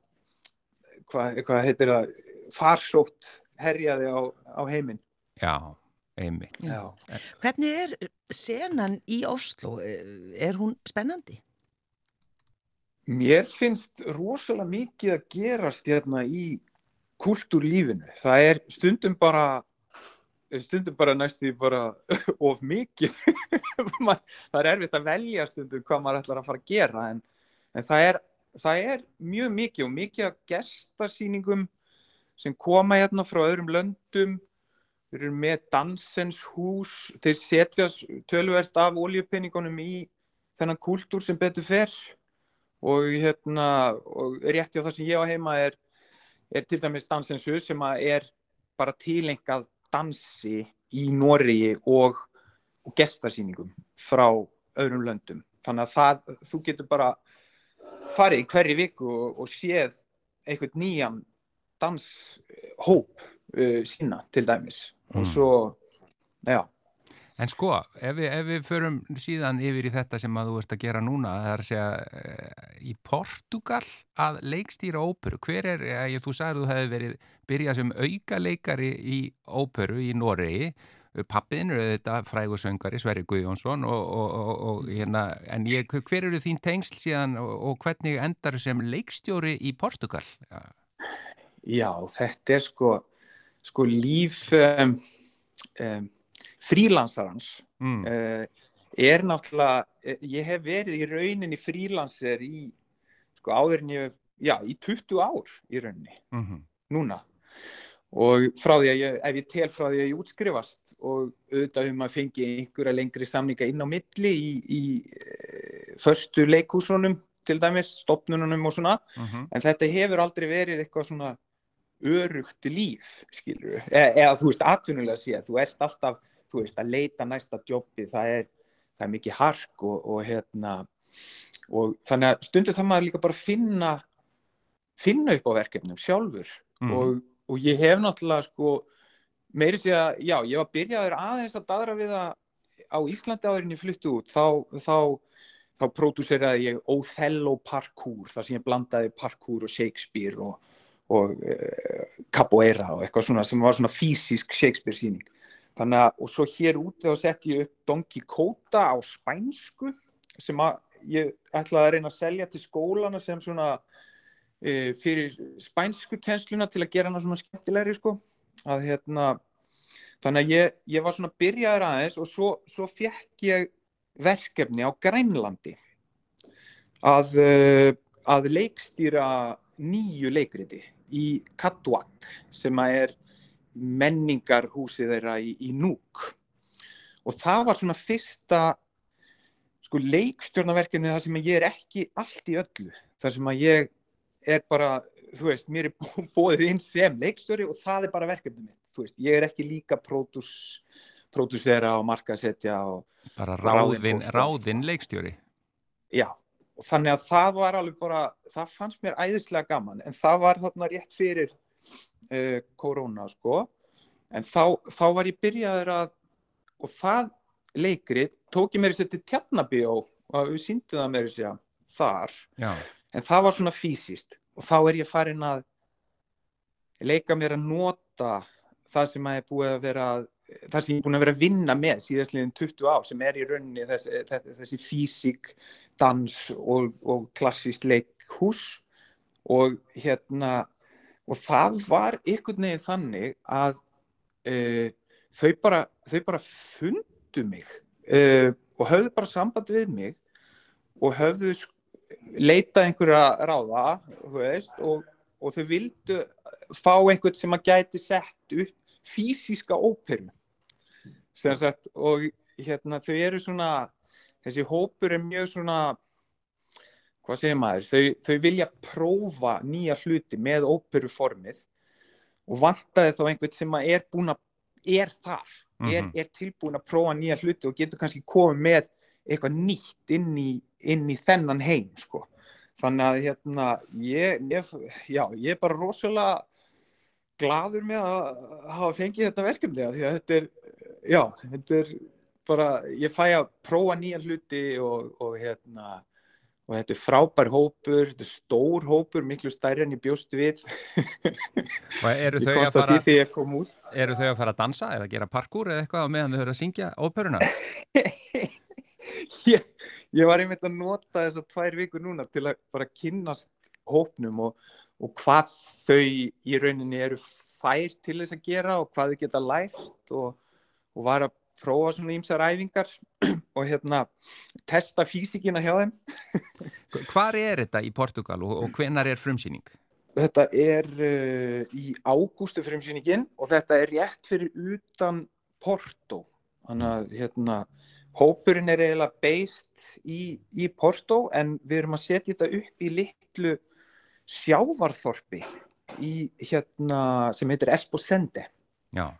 hvað hva heitir það, farsótt herjaði á, á heiminn. Já, einmitt. Já. Hvernig er senan í Oslo? Er hún spennandi? Mér finnst rosalega mikið að gerast hérna í kultúrlífinu. Það er stundum bara stundum bara næstu bara of mikið. Það er erfitt að velja stundum hvað maður ætlar að fara að gera en, en það, er, það er mjög mikið og mikið að gestasýningum sem koma hérna frá öðrum löndum. Þeir eru með dansens hús. Þeir setja tölverst af oljupenningunum í þennan kultúr sem betur fer og hérna og rétti á það sem ég á heima er, er til dæmis dansens hús sem er bara tilengað dansi í Noregi og, og gestasýningum frá öðrum löndum. Þannig að það, þú getur bara farið í hverju viku og, og séð einhvern nýjan danshóp uh, sína til dæmis. Mm. Og svo, já. En sko, ef við, ef við förum síðan yfir í þetta sem að þú ert að gera núna, það er að segja í Portugal að leikstýra óperu, hver er, ég, þú sagði að þú hefði verið byrjað sem auka leikari í óperu í Noregi, pappiðin eru þetta frægusöngari Sverri Guðjónsson og, og, og, og hérna, en ég, hver eru þín tengsl síðan og hvernig endar sem leikstjóri í Portugal? Já, Já þetta er sko, sko líf um, um, frílansarans Mm. uh, er náttúrulega, eh, ég hef verið í rauninni frílanser í, sko áður en ég, já, í 20 ár í rauninni, Mm núna. Og frá því að ég, ef ég tel frá því að ég útskrifast og auðvitað um að fengi einhverja lengri samninga inn á milli í, í e, förstu leikhúsunum til dæmis, stopnununum og svona, -hmm. en þetta hefur aldrei verið eitthvað svona örugt líf, skilur e eða þú veist, atvinnulega séð, þú ert alltaf, þú veist, að leita næsta jobbi, það er, það er mikið hark og, og hérna, og þannig að stundu það maður líka bara finna, finna upp á verkefnum sjálfur Mhm. og, og ég hef náttúrulega sko, meiri sé að, já, ég var byrjaður aðeins að daðra við að á Íslandi áðurinn ég flutti út, þá, þá þá pródúseraði ég Othello parkour, þar sem ég blandaði parkour og Shakespeare og, og uh, capoeira og eitthvað svona sem var svona fysisk Shakespeare síning. Þannig að, og svo hér úti þá sett ég upp Don Quixote á spænsku sem að ég ætlaði að reyna að selja til skólana sem svona uh, fyrir spænsku kennsluna til að gera hana svona skemmtilegri sko. Að hérna, þannig að ég, ég var svona byrjaður aðeins og svo, svo fekk ég verkefni á Grænlandi að, uh, að leikstýra nýju leikriti í Katwak sem að er menningarhúsið þeirra í, í Núk og það var svona fyrsta sko leikstjórnaverkefni þar sem ég er ekki allt í öllu þar sem að ég er bara þú veist, mér er bóðið inn sem leikstjóri og það er bara verkefni mitt þú veist, ég er ekki líka pródús pródúsera og markasetja og Bara Ráðinn ráðinn, fólk. ráðinn leikstjóri. Já, og þannig að það var alveg bara, það fannst mér æðislega gaman, en það var þarna rétt fyrir korona, sko, en þá, þá var ég byrjaður að, og það leikrið tók ég mér sér til tjarnabíó og við síndum það mér sér þar, Já, en það var svona fysiskt. Og þá er ég farin að leika mér að nota það sem að er búið að vera að það sem ég er búin að vera að vinna með síðastliðin 20 ár sem er í rauninni þessi, þessi, þessi físík, dans og, og klassíst leikhús. Og hérna og það var einhvern veginn þannig að uh, þau, bara, þau bara fundu mig uh, og höfðu bara samband við mig og höfðu leitað einhverja ráða veist, og, og þau vildu fá einhvern sem að gæti sett upp fysíska óperu. Sem sagt, og hérna þau eru svona þessi hópur er mjög svona hvað segir maður, þau, þau vilja prófa nýja hluti með óperuformið og vantaði þá einhvern sem að er búin að er þar, er, Mhm. er tilbúin að prófa nýja hluti og getur kannski komið með eitthvað nýtt inn í, inn í þennan heim sko. þannig að hérna ég, ég, já, ég er bara rosalega gladur með að hafa fengið þetta verkefni af því að þetta er, já, þetta er bara, ég fæ að prófa nýja hluti og, og hérna og þetta er frábær hópur, þetta er stór hópur, miklu stærri en ég bjóst við og eru þau, að að fara, eru þau að fara að dansa eða gera parkour eða eitthvað á meðan þau höfðu að syngja óperuna? ég, ég var einmitt að nota þessar tvær vikur núna til að bara kynnast hópnum og, og hvað þau í rauninni eru fær til þess að gera og hvað þau geta lært og, og var að prófa svona ímsar æfingar og hérna testa físikina hjá þeim Hvar er þetta í Portugal og, og hvenar er frumsýning? Þetta er uh, í ágústu frumsýningin og þetta er rétt fyrir utan Porto. Þannig að hérna, hópurinn er eiginlega based í, í Porto en við erum að setja þetta upp í litlu sjávarþorpi í, hérna, sem heitir Esposende. Já,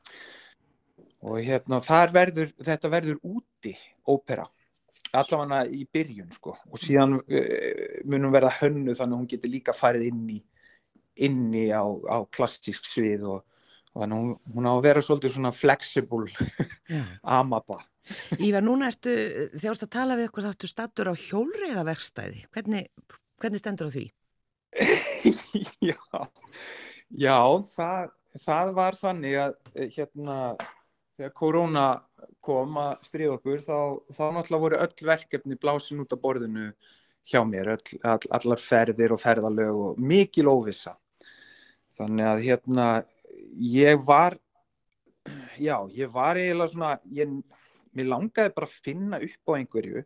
Og hérna, þar verður, þetta verður úti ópera. Allavega í byrjun, sko. Og síðan uh, munum verða hönnu þannig að hún getur líka farið inn í inni á, á klassísk svið og, og þannig hún, hún á að vera svolítið svona flexible amaba. Ívar, núna ertu, ert að tala við okkur, þá ertu stattur á hjólreiðaverkstæði. Hvernig, hvernig stendur á því? já, já það, það var þannig að eh, hérna, þegar korona kom að stríða okkur þá, þá náttúrulega voru öll verkefni blásin út af borðinu hjá mér, öll, all, allar ferðir og ferðalög og mikil óvissa. Þannig að hérna, ég var, já, ég var eiginlega svona, ég, mér langaði bara að finna upp á einhverju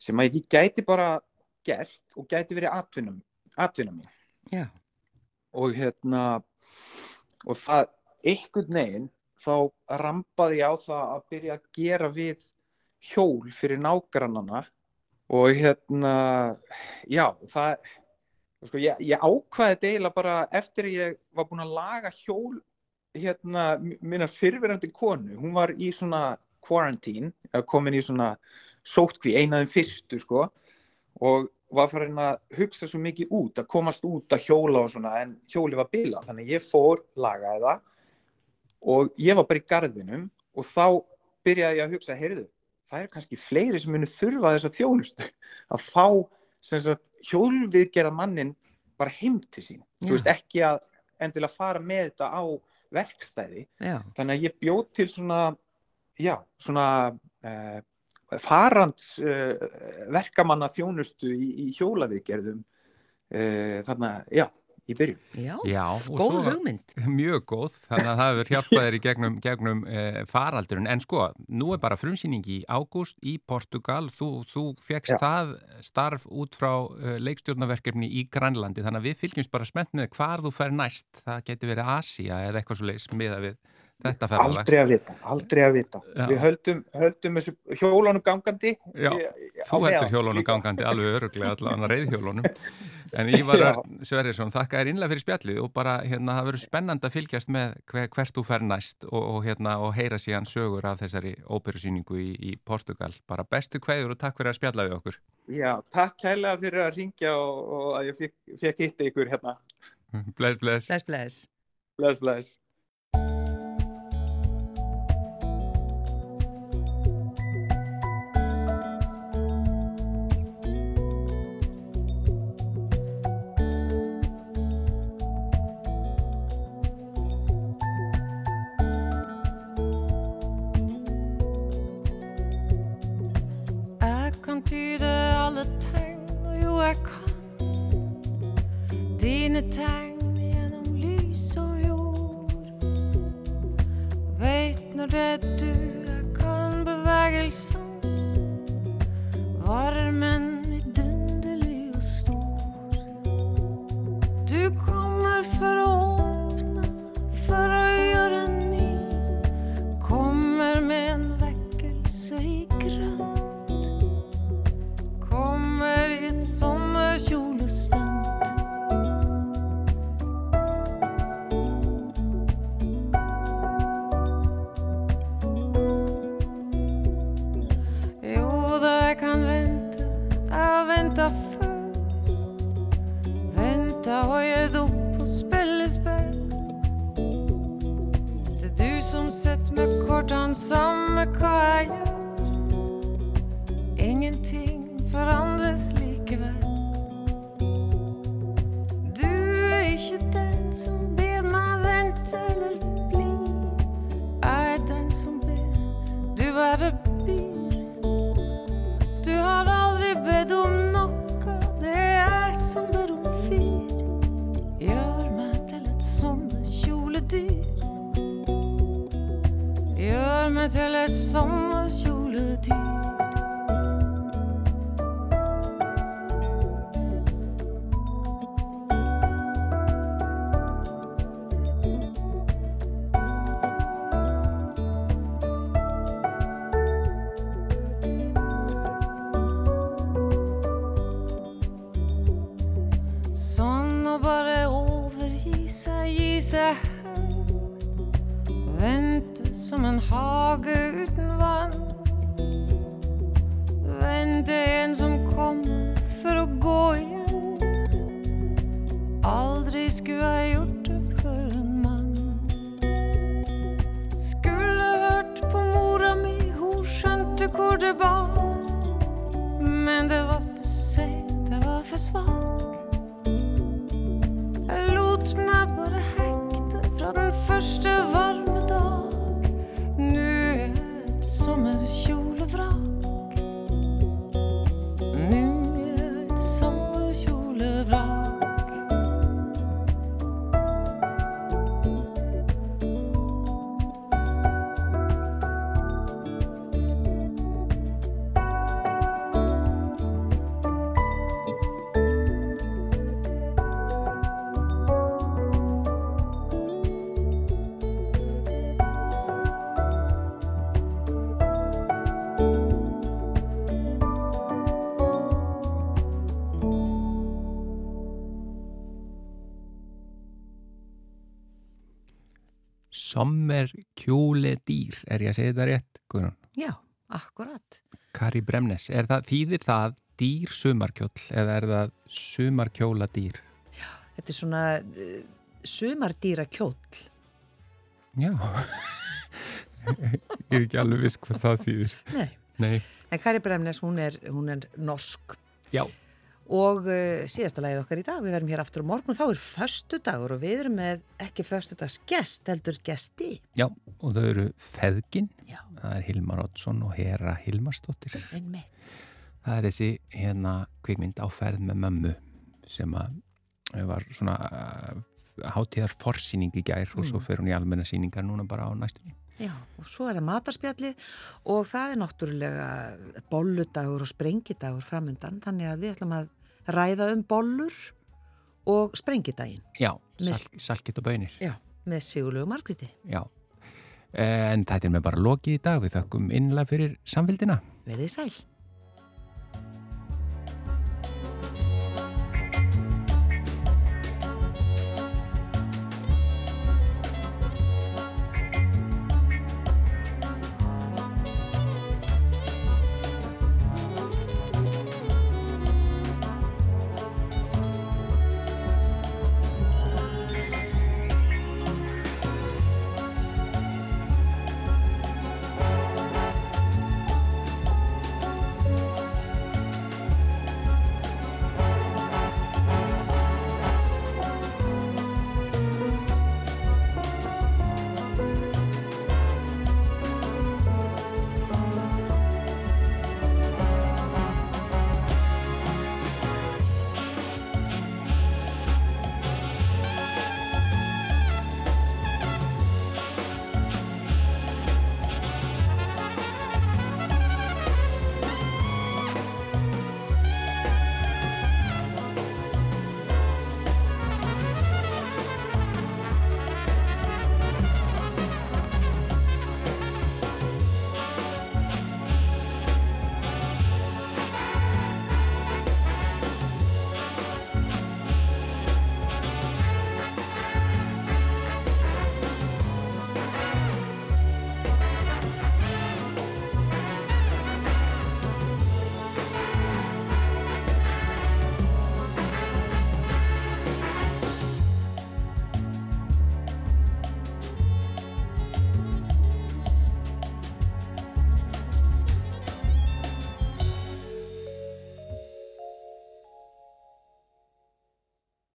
sem að ég gæti bara gert og gæti verið atvinna, atvinna mín Já. og hérna og það einhvern veginn þá rampaði ég á það að byrja að gera við hjól fyrir nágrannana. Og hérna já, það sko, ég, ég ákvaði eiginlega bara eftir ég var búinn að laga hjól hérna minnar fyrverandi konu, hún var í svona quarantine, komin í svona sótkví, einaðum fyrstu sko og var farin að hugsa svo mikið út, að komast út að hjóla og svona, en hjóli var bilað. Þannig ég fór, lagaði það og ég var bara í garðinum og þá byrjaði ég að hugsa heyrðu, það er kannski fleiri sem munu þurfa þessa þjónustu að fá sagt, hjólviðgerða mannin bara heim til sín Já. þú veist ekki að endilega fara með þetta á verkstæði Já. þannig að ég bjóð til svona já, svona uh, farands uh, verkamanna þjónustu í, í hjólaviðgerðum uh, þannig að já, í byrjun Já. Já, Góð hugmynd. Mjög góð, þannig að það hefur hjálpað þér í gegnum, gegnum eh, faraldurinn. En sko, nú er bara frumsýning í ágúst í Portugal. Þú, þú fegst það starf út frá eh, leikstjórnaverkefni í Grænlandi. Þannig að við fylgjumst bara spennt með hvar þú fer næst. Það geti verið Asia eða eitthvað svo leiðis miða við þetta ferðalag. aldrei að vita, aldrei að vita Já. við höldum, höldum þessu hjólunum gangandi Já, á Þú heldur hjólunum gangandi alveg öruglega allan að reyðhjólunum. En Ívar Sverrisson, þakka þér innlega fyrir spjallið og bara hérna það verður spennand að fylgjast með hver, hvert þú fer næst og, og, hérna, og heyra síðan sögur af þessari óperusýningu í, í Portugal. Bara bestu kveður og takk fyrir að spjalla við okkur. Já, takk kærlega fyrir að ringja og, og að ég fekk hitta ykkur hérna Bless, bless. Bless, bless. bless, bless Dine tegn gjennom lys og jord. Veit når det er du jeg kan bevegelsen. Varmen som setter meg kortene samme hva jeg gjør. Ingenting forandres likevel wanted to let someone sommerkjúle dýr, er ég að segja þetta rétt, Guðrún? Já, akkurat. Kari Bremnes, er það, þýðir það dýr sumarkjóll eða er það sumarkjóla dýr? Þetta er svona uh, sumardýra kjóll. Já, ég er ekki alveg viss hvað það þýðir. Nei. Nei, En Kari Bremnes, hún er, hún er norsk. já, Og uh, síðasta lagið okkar í dag, við verum hér aftur á morgun, þá er föstudagur og við erum með ekki föstudagsgest, heldur gesti. já, og þau eru Feðgin, Já. það er Hilmar Oddsson og Hera Hilmarsdóttir. Það er þessi hérna kvikmynd á ferð með mömmu sem að var svona uh, hátíðar forsýning í gær og svo fer hún í almenna sýningar núna bara á næstunni. Já, og svo er það matarspjallið og það er náttúrulega bolludagur og sprengidagur framöndan, þannig að við ætlum að ræða um bollur og sprengidaginn. Já, sal, salkitt og bönir. Já, með Sigurlegu Margriti. Já. En þetta er með bara lokið í dag. Við þakkum innlega fyrir samfélgina. Verðið sæl.